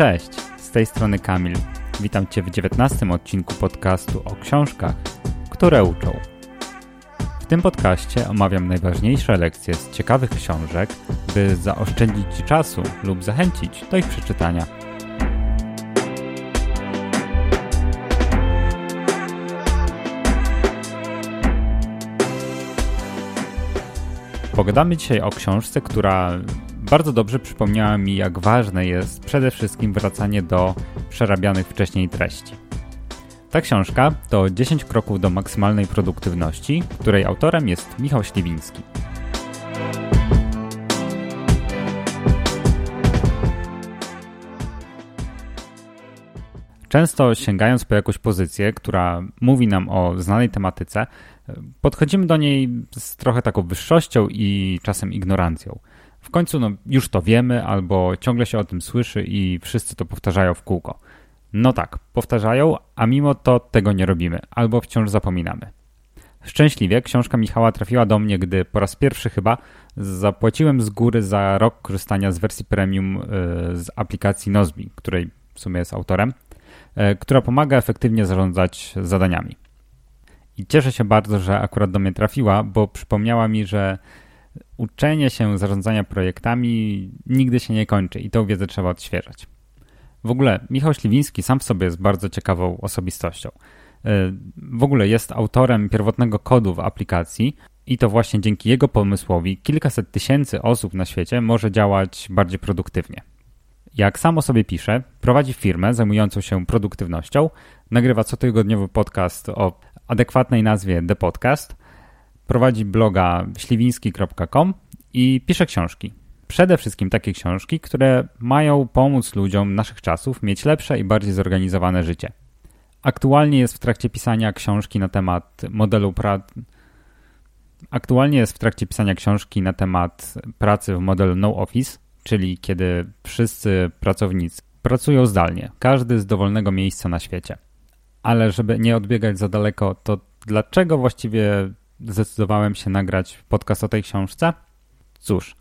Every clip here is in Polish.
Cześć, z tej strony Kamil. Witam Cię w 19 odcinku podcastu o książkach, które uczą. W tym podcaście omawiam najważniejsze lekcje z ciekawych książek, by zaoszczędzić Ci czasu lub zachęcić do ich przeczytania. Pogadamy dzisiaj o książce, która bardzo dobrze przypomniała mi, jak ważne jest przede wszystkim wracanie do przerabianych wcześniej treści. Ta książka to 10 kroków do maksymalnej produktywności, której autorem jest Michał Śliwiński. Często sięgając po jakąś pozycję, która mówi nam o znanej tematyce, podchodzimy do niej z trochę taką wyższością i czasem ignorancją. W końcu no, już to wiemy, albo ciągle się o tym słyszy i wszyscy to powtarzają w kółko. No tak, powtarzają, a mimo to tego nie robimy, albo wciąż zapominamy. Szczęśliwie książka Michała trafiła do mnie, gdy po raz pierwszy chyba zapłaciłem z góry za rok korzystania z wersji premium y, z aplikacji Nozbi, której w sumie jest autorem, y, która pomaga efektywnie zarządzać zadaniami. I cieszę się bardzo, że akurat do mnie trafiła, bo przypomniała mi, że uczenie się zarządzania projektami nigdy się nie kończy i tą wiedzę trzeba odświeżać. W ogóle Michał Śliwiński sam w sobie jest bardzo ciekawą osobistością. E, w ogóle jest autorem pierwotnego kodu w aplikacji i to właśnie dzięki jego pomysłowi kilkaset tysięcy osób na świecie może działać bardziej produktywnie. Jak sam o sobie pisze, prowadzi firmę zajmującą się produktywnością, nagrywa cotygodniowy podcast o adekwatnej nazwie The Podcast, prowadzi bloga śliwiński.com i pisze książki. Przede wszystkim takie książki, które mają pomóc ludziom naszych czasów mieć lepsze i bardziej zorganizowane życie. Aktualnie jest w trakcie pisania książki na temat modelu pracy. Aktualnie jest w trakcie pisania książki na temat pracy w modelu no office, czyli kiedy wszyscy pracownicy pracują zdalnie, każdy z dowolnego miejsca na świecie. Ale żeby nie odbiegać za daleko, to dlaczego właściwie zdecydowałem się nagrać podcast o tej książce? Cóż,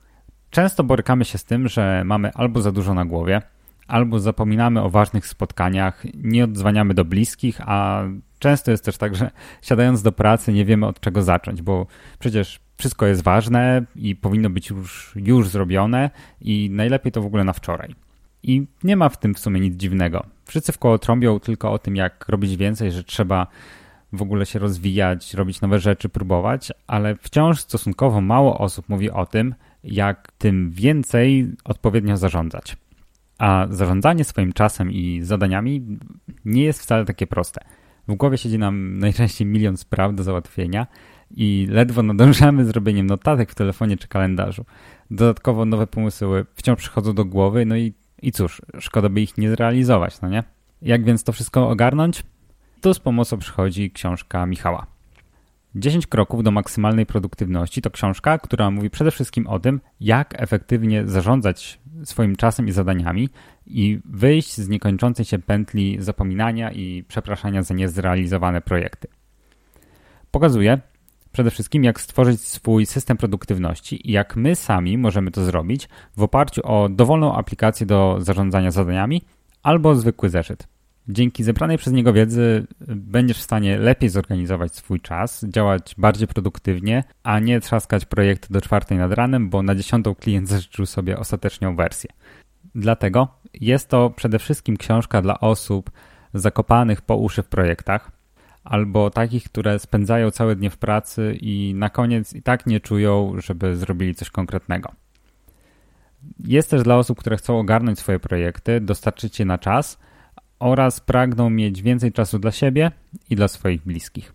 często borykamy się z tym, że mamy albo za dużo na głowie, albo zapominamy o ważnych spotkaniach, nie odzwaniamy do bliskich, a często jest też tak, że siadając do pracy nie wiemy od czego zacząć, bo przecież wszystko jest ważne i powinno być już, już zrobione i najlepiej to w ogóle na wczoraj. I nie ma w tym w sumie nic dziwnego. Wszyscy w koło trąbią tylko o tym, jak robić więcej, że trzeba w ogóle się rozwijać, robić nowe rzeczy, próbować, ale wciąż stosunkowo mało osób mówi o tym, jak tym więcej odpowiednio zarządzać. A zarządzanie swoim czasem i zadaniami nie jest wcale takie proste. W głowie siedzi nam najczęściej milion spraw do załatwienia i ledwo nadążamy z robieniem notatek w telefonie czy kalendarzu. Dodatkowo nowe pomysły wciąż przychodzą do głowy, no i, i cóż, szkoda by ich nie zrealizować, no nie? Jak więc to wszystko ogarnąć? Tu z pomocą przychodzi książka Michała. 10 kroków do maksymalnej produktywności to książka, która mówi przede wszystkim o tym, jak efektywnie zarządzać swoim czasem i zadaniami i wyjść z niekończącej się pętli zapominania i przepraszania za niezrealizowane projekty. Pokazuje przede wszystkim, jak stworzyć swój system produktywności i jak my sami możemy to zrobić w oparciu o dowolną aplikację do zarządzania zadaniami albo zwykły zeszyt. Dzięki zebranej przez niego wiedzy będziesz w stanie lepiej zorganizować swój czas, działać bardziej produktywnie, a nie trzaskać projekt do czwartej nad ranem, bo na dziesiątą klient zażyczył sobie ostateczną wersję. Dlatego jest to przede wszystkim książka dla osób zakopanych po uszy w projektach, albo takich, które spędzają całe dnie w pracy i na koniec i tak nie czują, żeby zrobili coś konkretnego. Jest też dla osób, które chcą ogarnąć swoje projekty, dostarczyć je na czas – oraz pragną mieć więcej czasu dla siebie i dla swoich bliskich.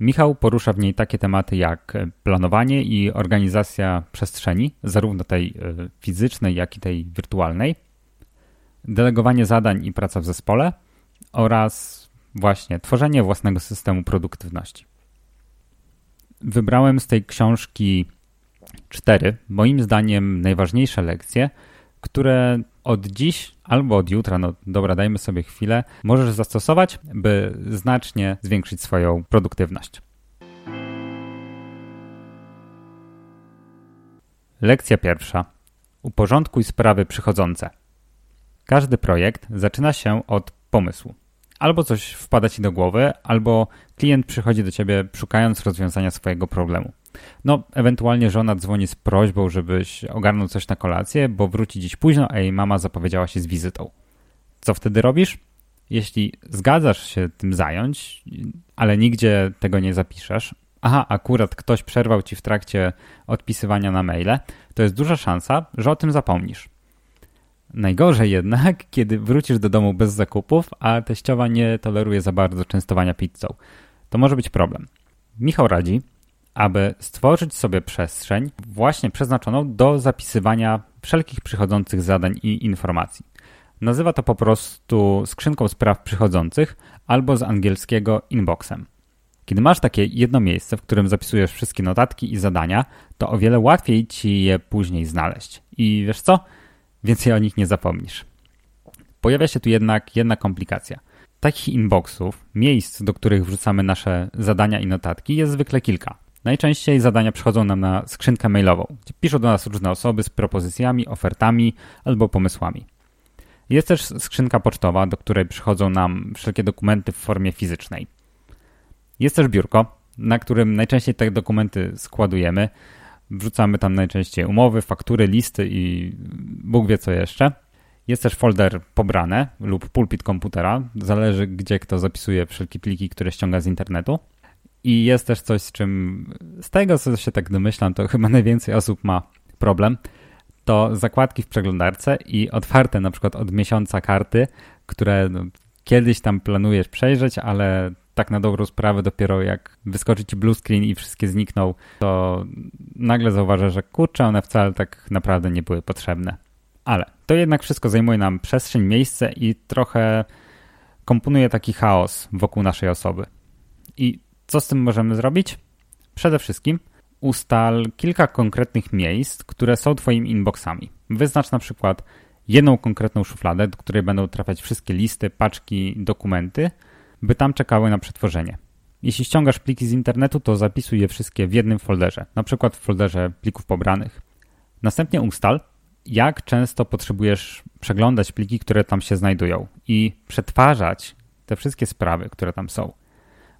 Michał porusza w niej takie tematy jak planowanie i organizacja przestrzeni, zarówno tej e, fizycznej, jak i tej wirtualnej, delegowanie zadań i praca w zespole oraz właśnie tworzenie własnego systemu produktywności. Wybrałem z tej książki cztery, moim zdaniem, najważniejsze lekcje, które od dziś albo od jutra, no dobra, dajmy sobie chwilę, możesz zastosować, by znacznie zwiększyć swoją produktywność. Lekcja pierwsza. Uporządkuj sprawy przychodzące. Każdy projekt zaczyna się od pomysłu. Albo coś wpada ci do głowy, albo klient przychodzi do ciebie szukając rozwiązania swojego problemu. No, ewentualnie żona dzwoni z prośbą, żebyś ogarnął coś na kolację, bo wróci dziś późno, a jej mama zapowiedziała się z wizytą. Co wtedy robisz? Jeśli zgadzasz się tym zająć, ale nigdzie tego nie zapiszesz, aha, akurat ktoś przerwał ci w trakcie odpisywania na maile, to jest duża szansa, że o tym zapomnisz. Najgorzej jednak, kiedy wrócisz do domu bez zakupów, a teściowa nie toleruje za bardzo częstowania pizzą. To może być problem. Michał radzi, aby stworzyć sobie przestrzeń właśnie przeznaczoną do zapisywania wszelkich przychodzących zadań i informacji. Nazywa to po prostu skrzynką spraw przychodzących albo z angielskiego inboxem. Kiedy masz takie jedno miejsce, w którym zapisujesz wszystkie notatki i zadania, to o wiele łatwiej ci je później znaleźć. I wiesz co? Więcej o nich nie zapomnisz. Pojawia się tu jednak jedna komplikacja. Takich inboxów, miejsc, do których wrzucamy nasze zadania i notatki, jest zwykle kilka. Najczęściej zadania przychodzą nam na skrzynkę mailową, gdzie piszą do nas różne osoby z propozycjami, ofertami albo pomysłami. Jest też skrzynka pocztowa, do której przychodzą nam wszelkie dokumenty w formie fizycznej. Jest też biurko, na którym najczęściej te dokumenty składujemy. Wrzucamy tam najczęściej umowy, faktury, listy i Bóg wie co jeszcze. Jest też folder pobrane lub pulpit komputera, zależy gdzie kto zapisuje wszelkie pliki, które ściąga z internetu. I jest też coś, z czym z tego co się tak domyślam, to chyba najwięcej osób ma problem. To zakładki w przeglądarce i otwarte na przykład od miesiąca karty, które no, kiedyś tam planujesz przejrzeć, ale tak na dobrą sprawę dopiero jak wyskoczy ci blue screen i wszystkie znikną, to nagle zauważę, że kurczę, one wcale tak naprawdę nie były potrzebne. Ale to jednak wszystko zajmuje nam przestrzeń, miejsce i trochę komponuje taki chaos wokół naszej osoby. I co z tym możemy zrobić? Przede wszystkim ustal kilka konkretnych miejsc, które są Twoimi inboxami. Wyznacz na przykład jedną konkretną szufladę, do której będą trafiać wszystkie listy, paczki, dokumenty, by tam czekały na przetworzenie. Jeśli ściągasz pliki z internetu, to zapisuj je wszystkie w jednym folderze, na przykład w folderze plików pobranych. Następnie ustal, jak często potrzebujesz przeglądać pliki, które tam się znajdują i przetwarzać te wszystkie sprawy, które tam są.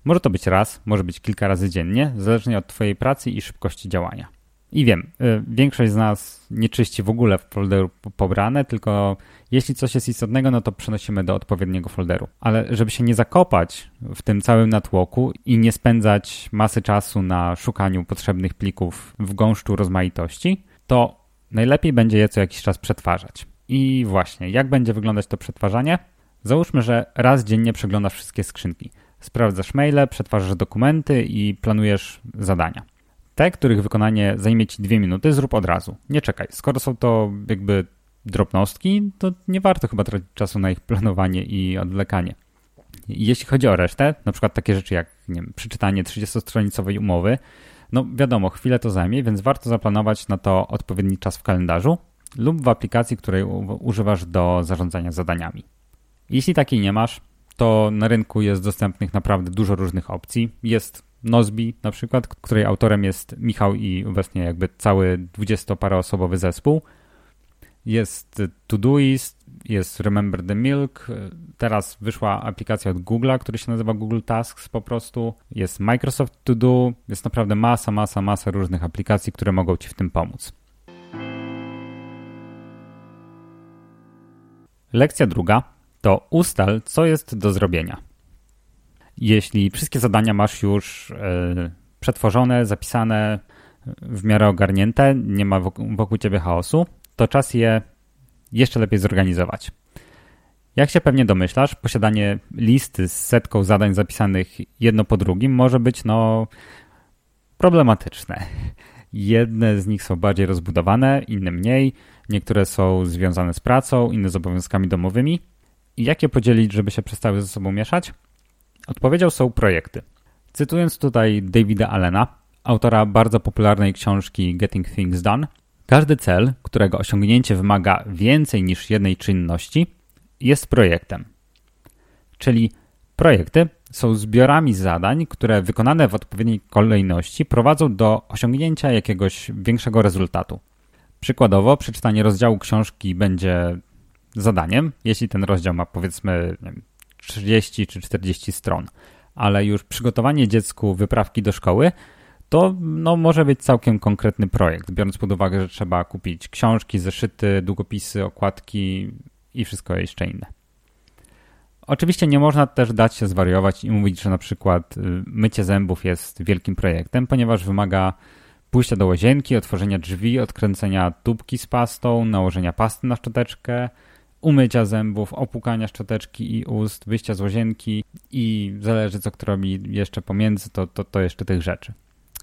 Może to być raz, może być kilka razy dziennie, zależnie od Twojej pracy i szybkości działania. I wiem, y, większość z nas nie czyści w ogóle folderu pobrane, tylko jeśli coś jest istotnego, no to przenosimy do odpowiedniego folderu. Ale żeby się nie zakopać w tym całym natłoku i nie spędzać masy czasu na szukaniu potrzebnych plików w gąszczu rozmaitości, to najlepiej będzie je co jakiś czas przetwarzać. I właśnie, jak będzie wyglądać to przetwarzanie? Załóżmy, że raz dziennie przeglądasz wszystkie skrzynki. Sprawdzasz maile, przetwarzasz dokumenty i planujesz zadania. Te, których wykonanie zajmie ci dwie minuty, zrób od razu. Nie czekaj. Skoro są to jakby drobnostki, to nie warto chyba tracić czasu na ich planowanie i odwlekanie. Jeśli chodzi o resztę, na przykład takie rzeczy jak nie wiem, przeczytanie 30-stronicowej umowy, no wiadomo, chwilę to zajmie, więc warto zaplanować na to odpowiedni czas w kalendarzu lub w aplikacji, której używasz do zarządzania zadaniami. Jeśli takiej nie masz, to na rynku jest dostępnych naprawdę dużo różnych opcji. Jest Nozbi na przykład, której autorem jest Michał i obecnie jakby cały dwudziestoparoosobowy zespół. Jest Todoist, jest Remember the Milk, teraz wyszła aplikacja od Google'a, który się nazywa Google Tasks po prostu. Jest Microsoft To Do, jest naprawdę masa, masa, masa różnych aplikacji, które mogą Ci w tym pomóc. Lekcja druga to ustal, co jest do zrobienia. Jeśli wszystkie zadania masz już e, przetworzone, zapisane, w miarę ogarnięte, nie ma wokół ciebie chaosu, to czas je jeszcze lepiej zorganizować. Jak się pewnie domyślasz, posiadanie listy z setką zadań zapisanych jedno po drugim może być no problematyczne. Jedne z nich są bardziej rozbudowane, inne mniej, niektóre są związane z pracą, inne z obowiązkami domowymi. I jak je podzielić, żeby się przestały ze sobą mieszać? Odpowiedzią są projekty. Cytując tutaj Davida Allena, autora bardzo popularnej książki Getting Things Done, każdy cel, którego osiągnięcie wymaga więcej niż jednej czynności, jest projektem. Czyli projekty są zbiorami zadań, które wykonane w odpowiedniej kolejności prowadzą do osiągnięcia jakiegoś większego rezultatu. Przykładowo, przeczytanie rozdziału książki będzie zadaniem, jeśli ten rozdział ma powiedzmy wiem, 30 czy 40 stron, ale już przygotowanie dziecku wyprawki do szkoły to no, może być całkiem konkretny projekt, biorąc pod uwagę, że trzeba kupić książki, zeszyty, długopisy, okładki i wszystko jeszcze inne. Oczywiście nie można też dać się zwariować i mówić, że na przykład y, mycie zębów jest wielkim projektem, ponieważ wymaga pójścia do łazienki, otworzenia drzwi, odkręcenia tubki z pastą, nałożenia pasty na szczoteczkę, umycia zębów, opłukania szczoteczki i ust, wyjścia z łazienki i zależy co kto robi jeszcze pomiędzy, to, to, to jeszcze tych rzeczy.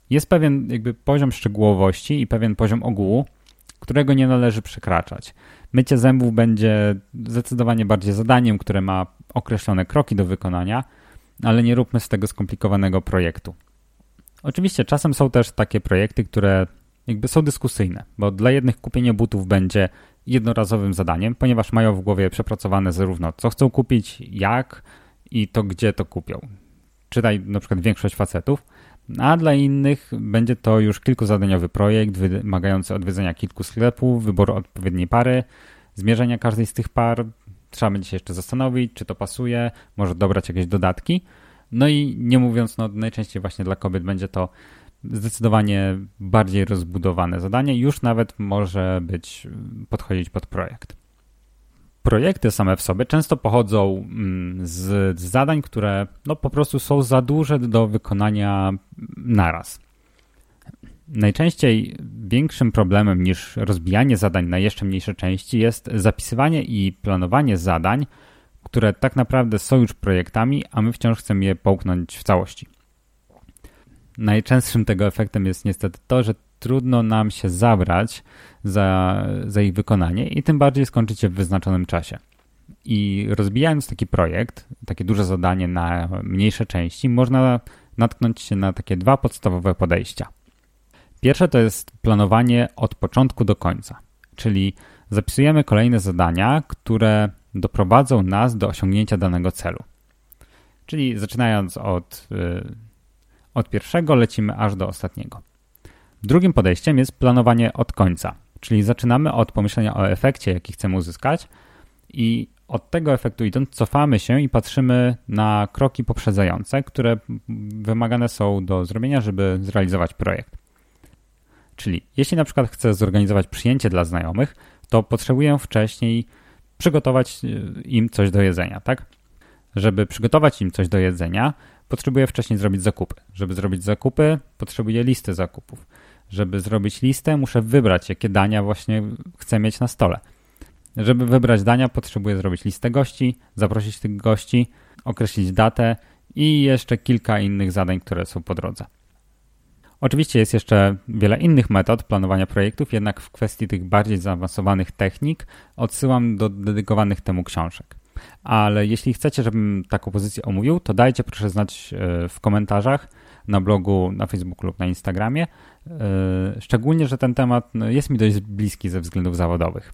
Jest pewien jakby poziom szczegółowości i pewien poziom ogółu, którego nie należy przekraczać. Mycie zębów będzie zdecydowanie bardziej zadaniem, które ma określone kroki do wykonania, ale nie róbmy z tego skomplikowanego projektu. Oczywiście czasem są też takie projekty, które jakby są dyskusyjne, bo dla jednych kupienie butów będzie jednorazowym zadaniem, ponieważ mają w głowie przepracowane zarówno co chcą kupić, jak i to gdzie to kupią. Czytaj na przykład większość facetów, a dla innych będzie to już kilkuzadaniowy projekt wymagający odwiedzenia kilku sklepów, wyboru odpowiedniej pary, zmierzenia każdej z tych par. Trzeba będzie się jeszcze zastanowić, czy to pasuje, może dobrać jakieś dodatki. No i nie mówiąc, no najczęściej właśnie dla kobiet będzie to zdecydowanie bardziej rozbudowane zadanie, już nawet może być podchodzić pod projekt. Projekty same w sobie często pochodzą mm, z zadań, które no po prostu są za duże do wykonania naraz. Najczęściej większym problemem niż rozbijanie zadań na jeszcze mniejsze części jest zapisywanie i planowanie zadań, które tak naprawdę są już projektami, a my wciąż chcemy je połknąć w całości. Najczęstszym tego efektem jest niestety to, że trudno nam się zabrać za, za ich wykonanie i tym bardziej skończyć je w wyznaczonym czasie. I rozbijając taki projekt, takie duże zadanie na mniejsze części, można natknąć się na takie dwa podstawowe podejścia. Pierwsze to jest planowanie od początku do końca, czyli zapisujemy kolejne zadania, które doprowadzą nas do osiągnięcia danego celu. Czyli zaczynając od, y, od pierwszego, lecimy aż do ostatniego. Drugim podejściem jest planowanie od końca, czyli zaczynamy od pomyślenia o efekcie, jaki chcemy uzyskać i od tego efektu idąc cofamy się i patrzymy na kroki poprzedzające, które wymagane są do zrobienia, żeby zrealizować projekt. Czyli jeśli na przykład chcę zorganizować przyjęcie dla znajomych, to potrzebuję wcześniej przygotować e, im coś do jedzenia, tak? Żeby przygotować im coś do jedzenia, potrzebuję wcześniej zrobić zakupy. Żeby zrobić zakupy, potrzebuję listy zakupów. Żeby zrobić listę, muszę wybrać, jakie dania właśnie chcę mieć na stole. Żeby wybrać dania, potrzebuję zrobić listę gości, zaprosić tych gości, określić datę i jeszcze kilka innych zadań, które są po drodze. Oczywiście jest jeszcze wiele innych metod planowania projektów, jednak w kwestii tych bardziej zaawansowanych technik odsyłam do dedykowanych temu książek. Ale jeśli chcecie, żebym taką pozycję omówił, to dajcie proszę znać e, w komentarzach na blogu, na Facebooku lub na Instagramie. E, szczególnie, że ten temat no, jest mi dość bliski ze względów zawodowych.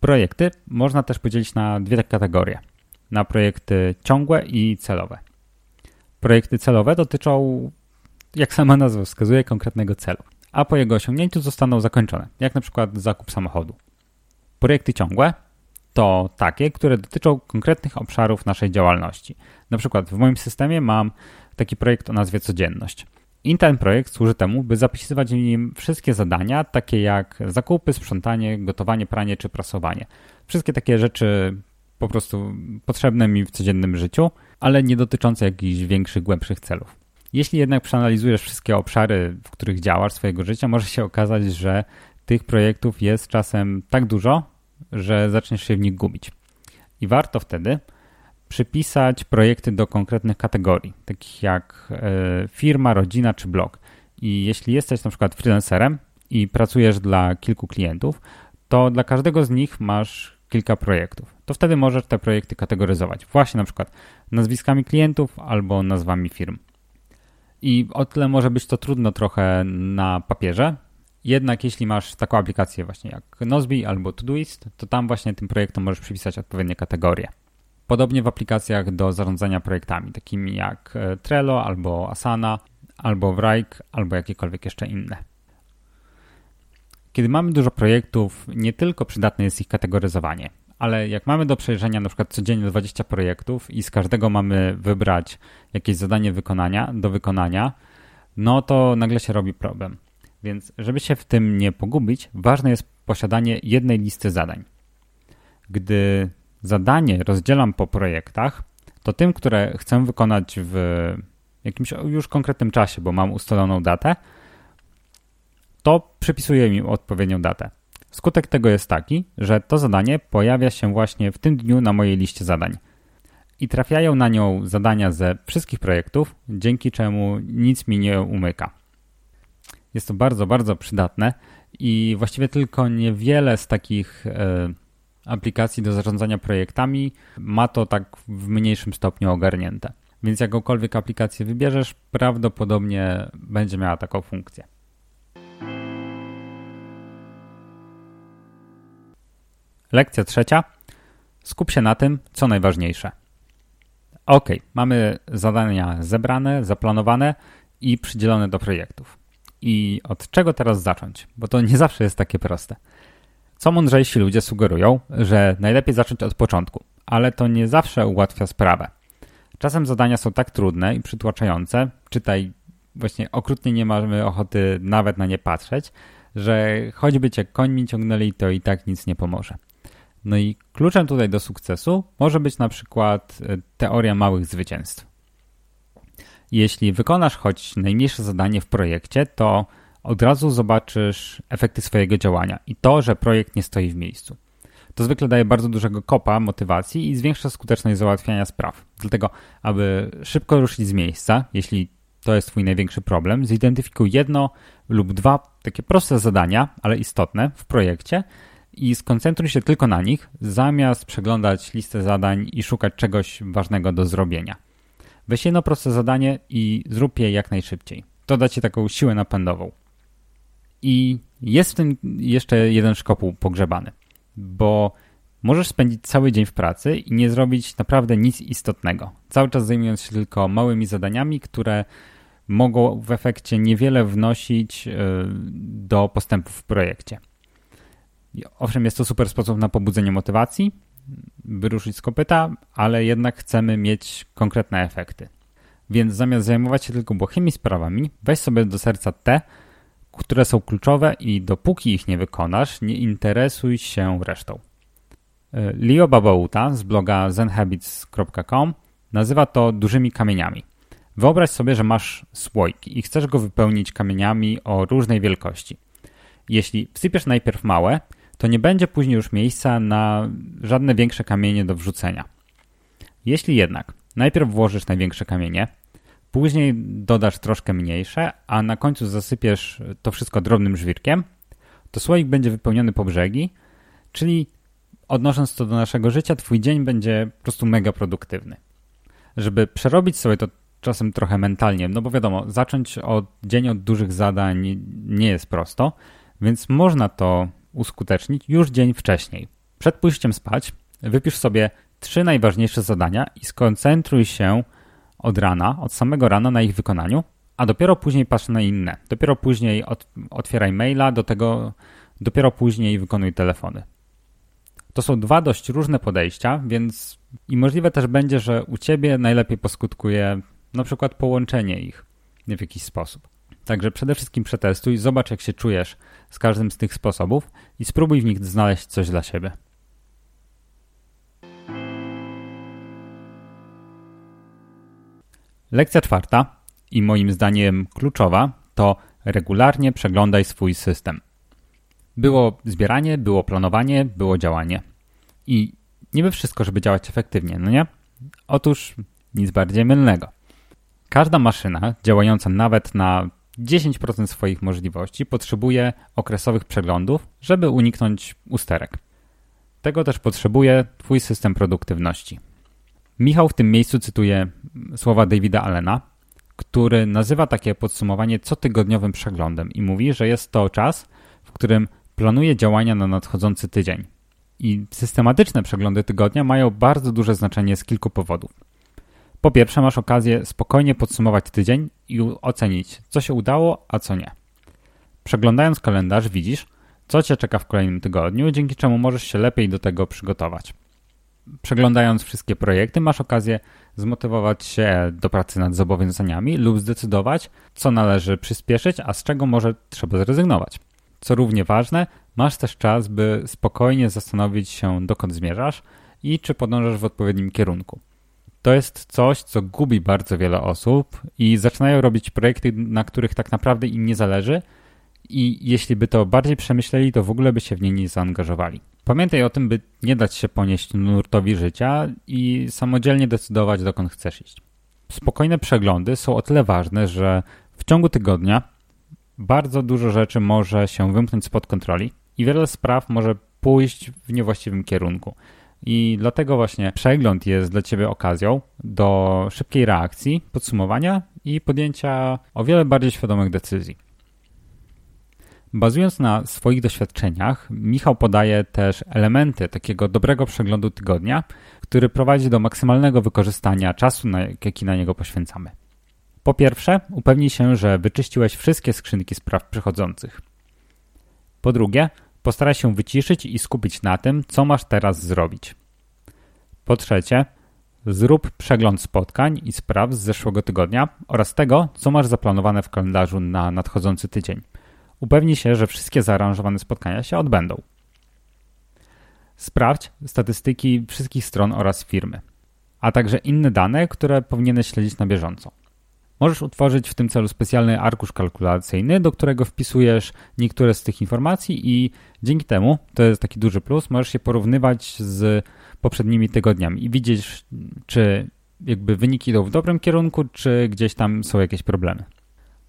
Projekty można też podzielić na dwie kategorie. Na projekty ciągłe i celowe. Projekty celowe dotyczą jak sama nazwa wskazuje, konkretnego celu, a po jego osiągnięciu zostaną zakończone, jak na przykład zakup samochodu. Projekty ciągłe to takie, które dotyczą konkretnych obszarów naszej działalności. Na przykład w moim systemie mam taki projekt o nazwie Codzienność. I ten projekt służy temu, by zapisywać w nim wszystkie zadania, takie jak zakupy, sprzątanie, gotowanie, pranie czy prasowanie. Wszystkie takie rzeczy po prostu potrzebne mi w codziennym życiu, ale nie dotyczące jakichś większych, głębszych celów. Jeśli jednak przeanalizujesz wszystkie obszary, w których działasz swojego życia, może się okazać, że tych projektów jest czasem tak dużo, że zaczniesz się w nich gubić. I warto wtedy przypisać projekty do konkretnych kategorii, takich jak e, firma, rodzina czy blog. I jeśli jesteś na przykład freelancerem i pracujesz dla kilku klientów, to dla każdego z nich masz kilka projektów. To wtedy możesz te projekty kategoryzować właśnie na przykład nazwiskami klientów albo nazwami firm. I o tyle może być to trudno trochę na papierze. Jednak jeśli masz taką aplikację właśnie jak Nozbe albo Todoist, to tam właśnie tym projektom możesz przypisać odpowiednie kategorie. Podobnie w aplikacjach do zarządzania projektami, takimi jak e, Trello albo Asana, albo Wrike, albo jakiekolwiek jeszcze inne. Kiedy mamy dużo projektów, nie tylko przydatne jest ich kategoryzowanie, ale jak mamy do przejrzenia na przykład codziennie 20 projektów i z każdego mamy wybrać jakieś zadanie wykonania, do wykonania, no to nagle się robi problem. Więc żeby się w tym nie pogubić, ważne jest posiadanie jednej listy zadań. Gdy zadanie rozdzielam po projektach, to tym, które chcę wykonać w jakimś już konkretnym czasie, bo mam ustaloną datę, to przypisuję mi odpowiednią datę. Skutek tego jest taki, że to zadanie pojawia się właśnie w tym dniu na mojej liście zadań. I trafiają na nią zadania ze wszystkich projektów, dzięki czemu nic mi nie umyka. Jest to bardzo, bardzo przydatne i właściwie tylko niewiele z takich e, aplikacji do zarządzania projektami ma to tak w mniejszym stopniu ogarnięte. Więc jakąkolwiek aplikację wybierzesz, prawdopodobnie będzie miała taką funkcję. Lekcja trzecia. Skup się na tym, co najważniejsze. Ok, mamy zadania zebrane, zaplanowane i przydzielone do projektów. I od czego teraz zacząć? Bo to nie zawsze jest takie proste. Co mądrzejsi ludzie sugerują, że najlepiej zacząć od początku, ale to nie zawsze ułatwia sprawę. Czasem zadania są tak trudne i przytłaczające, czytaj, właśnie okrutnie nie mamy ochoty nawet na nie patrzeć, że choćby cię końmi ciągnęli, to i tak nic nie pomoże. No i kluczem tutaj do sukcesu może być na przykład e, teoria małych zwycięstw. Jeśli wykonasz choć najmniejsze zadanie w projekcie, to od razu zobaczysz efekty swojego działania i to, że projekt nie stoi w miejscu. To zwykle daje bardzo dużego kopa motywacji i zwiększa skuteczność załatwiania spraw. Dlatego, aby szybko ruszyć z miejsca, jeśli to jest Twój największy problem, zidentyfikuj jedno lub dwa takie proste zadania, ale istotne w projekcie i skoncentruj się tylko na nich, zamiast przeglądać listę zadań i szukać czegoś ważnego do zrobienia. Weź jedno proste zadanie i zrób je jak najszybciej. To da Ci taką siłę napędową. I jest w tym jeszcze jeden szkopuł pogrzebany, bo możesz spędzić cały dzień w pracy i nie zrobić naprawdę nic istotnego, cały czas zajmując się tylko małymi zadaniami, które mogą w efekcie niewiele wnosić e, do postępów w projekcie. Owszem, jest to super sposób na pobudzenie motywacji, wyruszyć z kopyta, ale jednak chcemy mieć konkretne efekty. Więc zamiast zajmować się tylko błahymi sprawami, weź sobie do serca te, które są kluczowe i dopóki ich nie wykonasz, nie interesuj się resztą. E, Leo Babauta z bloga zenhabits.com nazywa to dużymi kamieniami. Wyobraź sobie, że masz słoik i chcesz go wypełnić kamieniami o różnej wielkości. Jeśli wsypiesz najpierw małe, to nie będzie później już miejsca na żadne większe kamienie do wrzucenia. Jeśli jednak najpierw włożysz największe kamienie, później dodasz troszkę mniejsze, a na końcu zasypiesz to wszystko drobnym żwirkiem, to słoik będzie wypełniony po brzegi, czyli odnosząc to do naszego życia, twój dzień będzie po prostu mega produktywny. Żeby przerobić sobie to czasem trochę mentalnie, no bo wiadomo, zacząć od dzień od dużych zadań nie jest prosto, więc można to uskutecznić już dzień wcześniej. Przed pójściem spać wypisz sobie trzy najważniejsze zadania i skoncentruj się od rana, od samego rana na ich wykonaniu, a dopiero później patrz na inne. Dopiero później otwieraj maila, do tego dopiero później wykonuj telefony. To są dwa dość różne podejścia, więc i możliwe też będzie, że u ciebie najlepiej poskutkuje na przykład połączenie ich w jakiś sposób. Także przede wszystkim przetestuj, zobacz jak się czujesz z każdym z tych sposobów i spróbuj w nich znaleźć coś dla siebie. Lekcja czwarta i moim zdaniem kluczowa to regularnie przeglądaj swój system. Było zbieranie, było planowanie, było działanie. I niby wszystko, żeby działać efektywnie, no nie? Otóż nic bardziej mylnego. Każda maszyna działająca nawet na 10% swoich możliwości potrzebuje okresowych przeglądów, żeby uniknąć usterek. Tego też potrzebuje Twój system produktywności. Michał w tym miejscu cytuje słowa Davida Allena, który nazywa takie podsumowanie cotygodniowym przeglądem i mówi, że jest to czas, w którym planuje działania na nadchodzący tydzień. I systematyczne przeglądy tygodnia mają bardzo duże znaczenie z kilku powodów. Po pierwsze, masz okazję spokojnie podsumować tydzień i ocenić, co się udało, a co nie. Przeglądając kalendarz, widzisz, co Cię czeka w kolejnym tygodniu, dzięki czemu możesz się lepiej do tego przygotować. Przeglądając wszystkie projekty, masz okazję zmotywować się do pracy nad zobowiązaniami lub zdecydować, co należy przyspieszyć, a z czego może trzeba zrezygnować. Co równie ważne, masz też czas, by spokojnie zastanowić się, dokąd zmierzasz i czy podążasz w odpowiednim kierunku. To jest coś, co gubi bardzo wiele osób i zaczynają robić projekty, na których tak naprawdę im nie zależy, i jeśli by to bardziej przemyśleli, to w ogóle by się w nie nie zaangażowali. Pamiętaj o tym, by nie dać się ponieść nurtowi życia i samodzielnie decydować, dokąd chcesz iść. Spokojne przeglądy są o tyle ważne, że w ciągu tygodnia bardzo dużo rzeczy może się wymknąć spod kontroli i wiele spraw może pójść w niewłaściwym kierunku. I dlatego właśnie przegląd jest dla Ciebie okazją do szybkiej reakcji, podsumowania i podjęcia o wiele bardziej świadomych decyzji. Bazując na swoich doświadczeniach, Michał podaje też elementy takiego dobrego przeglądu tygodnia, który prowadzi do maksymalnego wykorzystania czasu, jaki na niego poświęcamy. Po pierwsze, upewnij się, że wyczyściłeś wszystkie skrzynki spraw przychodzących. Po drugie, postaraj się wyciszyć i skupić na tym, co masz teraz zrobić. Po trzecie, zrób przegląd spotkań i spraw z zeszłego tygodnia oraz tego, co masz zaplanowane w kalendarzu na nadchodzący tydzień. Upewnij się, że wszystkie zaaranżowane spotkania się odbędą. Sprawdź statystyki wszystkich stron oraz firmy, a także inne dane, które powinieneś śledzić na bieżąco. Możesz utworzyć w tym celu specjalny arkusz kalkulacyjny, do którego wpisujesz niektóre z tych informacji i dzięki temu, to jest taki duży plus, możesz się porównywać z poprzednimi tygodniami i widzieć, czy jakby wyniki idą w dobrym kierunku, czy gdzieś tam są jakieś problemy.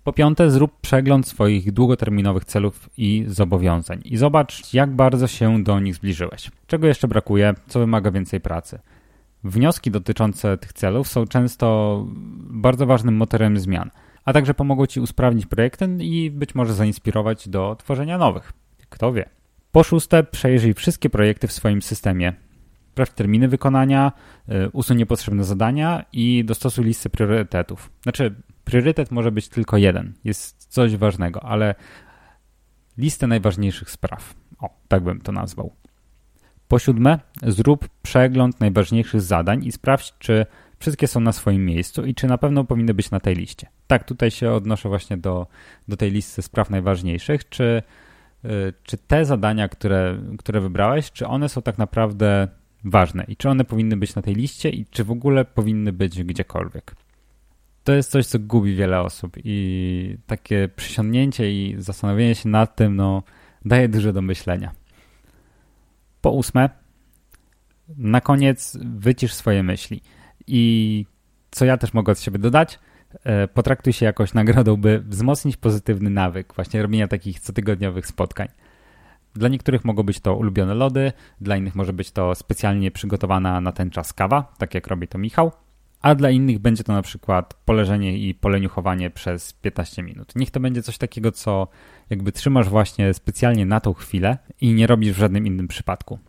Po piąte, zrób przegląd swoich długoterminowych celów i zobowiązań i zobacz, jak bardzo się do nich zbliżyłeś. Czego jeszcze brakuje, co wymaga więcej pracy. Wnioski dotyczące tych celów są często bardzo ważnym motorem zmian, a także pomogą Ci usprawnić projekty i być może zainspirować do tworzenia nowych. Kto wie. Po szóste, przejrzyj wszystkie projekty w swoim systemie. Sprawdź terminy wykonania, y, usuń niepotrzebne zadania i dostosuj listę priorytetów. Znaczy, priorytet może być tylko jeden, jest coś ważnego, ale listę najważniejszych spraw. O, tak bym to nazwał. Po siódme, zrób przegląd najważniejszych zadań i sprawdź, czy wszystkie są na swoim miejscu i czy na pewno powinny być na tej liście. Tak, tutaj się odnoszę właśnie do, do tej listy spraw najważniejszych. Czy, yy, czy te zadania, które, które wybrałeś, czy one są tak naprawdę ważne i czy one powinny być na tej liście i czy w ogóle powinny być gdziekolwiek to jest coś, co gubi wiele osób i takie przysiągnięcie i zastanowienie się nad tym, no, daje dużo do myślenia. Po ósme, na koniec wycisz swoje myśli. I co ja też mogę od siebie dodać, e, potraktuj się jakoś nagrodą, by wzmocnić pozytywny nawyk właśnie robienia takich cotygodniowych spotkań. Dla niektórych mogą być to ulubione lody, dla innych może być to specjalnie przygotowana na ten czas kawa, tak jak robi to Michał a dla innych będzie to na przykład poleżenie i poleniuchowanie przez 15 minut. Niech to będzie coś takiego, co jakby trzymasz właśnie specjalnie na tą chwilę i nie robisz w żadnym innym przypadku.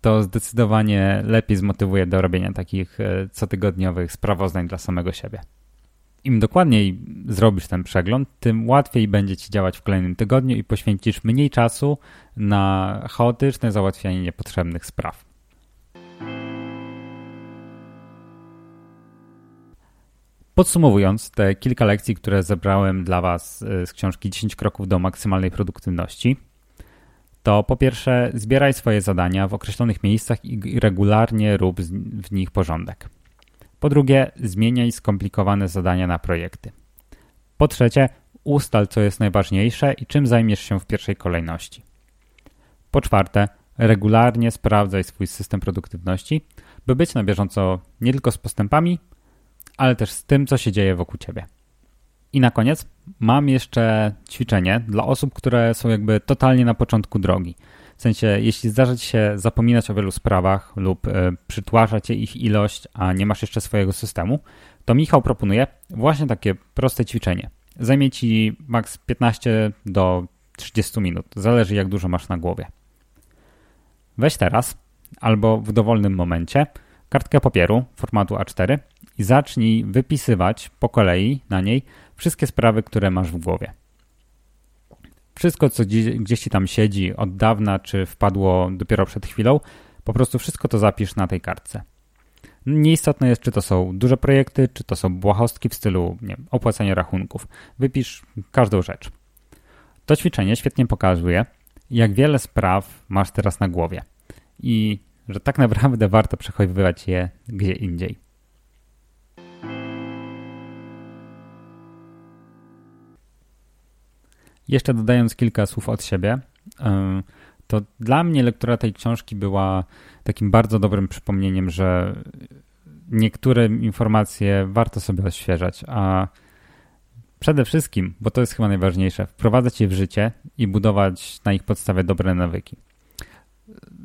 To zdecydowanie lepiej zmotywuje do robienia takich e, cotygodniowych sprawozdań dla samego siebie. Im dokładniej zrobisz ten przegląd, tym łatwiej będzie ci działać w kolejnym tygodniu i poświęcisz mniej czasu na chaotyczne załatwianie niepotrzebnych spraw. Podsumowując te kilka lekcji, które zebrałem dla Was y, z książki 10 kroków do maksymalnej produktywności, to po pierwsze zbieraj swoje zadania w określonych miejscach i regularnie rób w nich porządek. Po drugie, zmieniaj skomplikowane zadania na projekty. Po trzecie, ustal co jest najważniejsze i czym zajmiesz się w pierwszej kolejności. Po czwarte, regularnie sprawdzaj swój system produktywności, by być na bieżąco nie tylko z postępami, ale też z tym, co się dzieje wokół ciebie. I na koniec mam jeszcze ćwiczenie dla osób, które są jakby totalnie na początku drogi. W sensie, jeśli zdarza ci się zapominać o wielu sprawach lub y, przytłacza cię ich ilość, a nie masz jeszcze swojego systemu, to Michał proponuje właśnie takie proste ćwiczenie. Zajmie ci maks 15 do 30 minut, zależy jak dużo masz na głowie. Weź teraz albo w dowolnym momencie kartkę papieru formatu A4 i zacznij wypisywać po kolei na niej wszystkie sprawy, które masz w głowie. Wszystko, co gdzieś ci tam siedzi od dawna, czy wpadło dopiero przed chwilą, po prostu wszystko to zapisz na tej kartce. Nieistotne jest, czy to są duże projekty, czy to są błahostki w stylu nie opłacania rachunków. Wypisz każdą rzecz. To ćwiczenie świetnie pokazuje, jak wiele spraw masz teraz na głowie i że tak naprawdę warto przechowywać je gdzie indziej. Jeszcze dodając kilka słów od siebie, to dla mnie lektura tej książki była takim bardzo dobrym przypomnieniem, że niektóre informacje warto sobie odświeżać, a przede wszystkim, bo to jest chyba najważniejsze, wprowadzać je w życie i budować na ich podstawie dobre nawyki.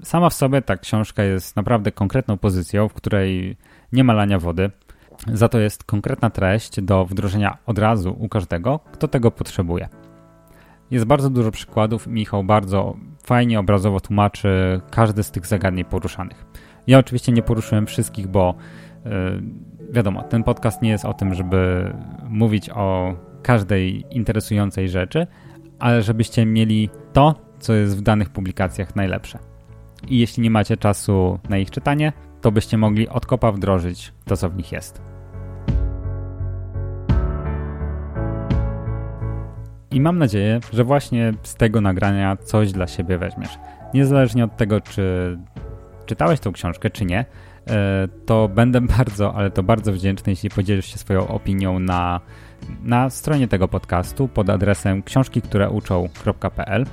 Sama w sobie ta książka jest naprawdę konkretną pozycją, w której nie ma lania wody. Za to jest konkretna treść do wdrożenia od razu u każdego, kto tego potrzebuje. Jest bardzo dużo przykładów. Michał bardzo fajnie obrazowo tłumaczy każdy z tych zagadnień poruszanych. Ja oczywiście nie poruszyłem wszystkich, bo yy, wiadomo, ten podcast nie jest o tym, żeby mówić o każdej interesującej rzeczy, ale żebyście mieli to, co jest w danych publikacjach najlepsze. I jeśli nie macie czasu na ich czytanie, to byście mogli od kopa wdrożyć to, co w nich jest. I mam nadzieję, że właśnie z tego nagrania coś dla siebie weźmiesz. Niezależnie od tego, czy czytałeś tą książkę, czy nie, e, to będę bardzo, ale to bardzo wdzięczny, jeśli podzielisz się swoją opinią na, na stronie tego podcastu pod adresem książkiktureuczą.pl.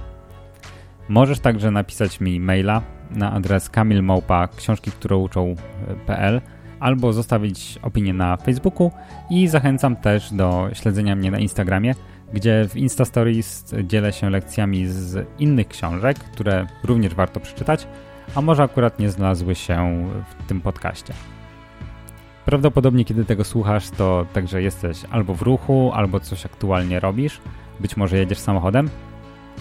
Możesz także napisać mi maila na adres kamilmałpa książki, które uczą.pl albo zostawić opinię na Facebooku i zachęcam też do śledzenia mnie na Instagramie gdzie w Insta Stories dzielę się lekcjami z innych książek, które również warto przeczytać, a może akurat nie znalazły się w tym podcaście. Prawdopodobnie, kiedy tego słuchasz, to także jesteś albo w ruchu, albo coś aktualnie robisz. Być może jedziesz samochodem,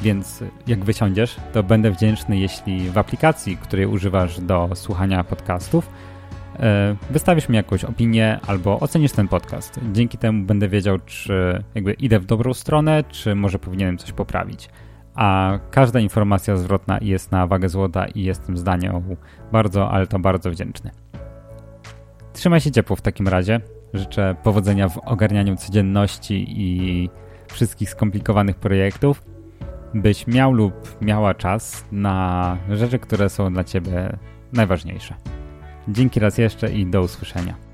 więc jak wysiądziesz, to będę wdzięczny, jeśli w aplikacji, której używasz do słuchania podcastów, wystawisz mi jakąś opinię albo ocenisz ten podcast. Dzięki temu będę wiedział, czy jakby idę w dobrą stronę, czy może powinienem coś poprawić. A każda informacja zwrotna jest na wagę złota i jestem zdaniu bardzo, ale to bardzo wdzięczny. Trzymaj się ciepło w takim razie. Życzę powodzenia w ogarnianiu codzienności i wszystkich skomplikowanych projektów, byś miał lub miała czas na rzeczy, które są dla Ciebie najważniejsze. Dzięki raz jeszcze i do usłyszenia.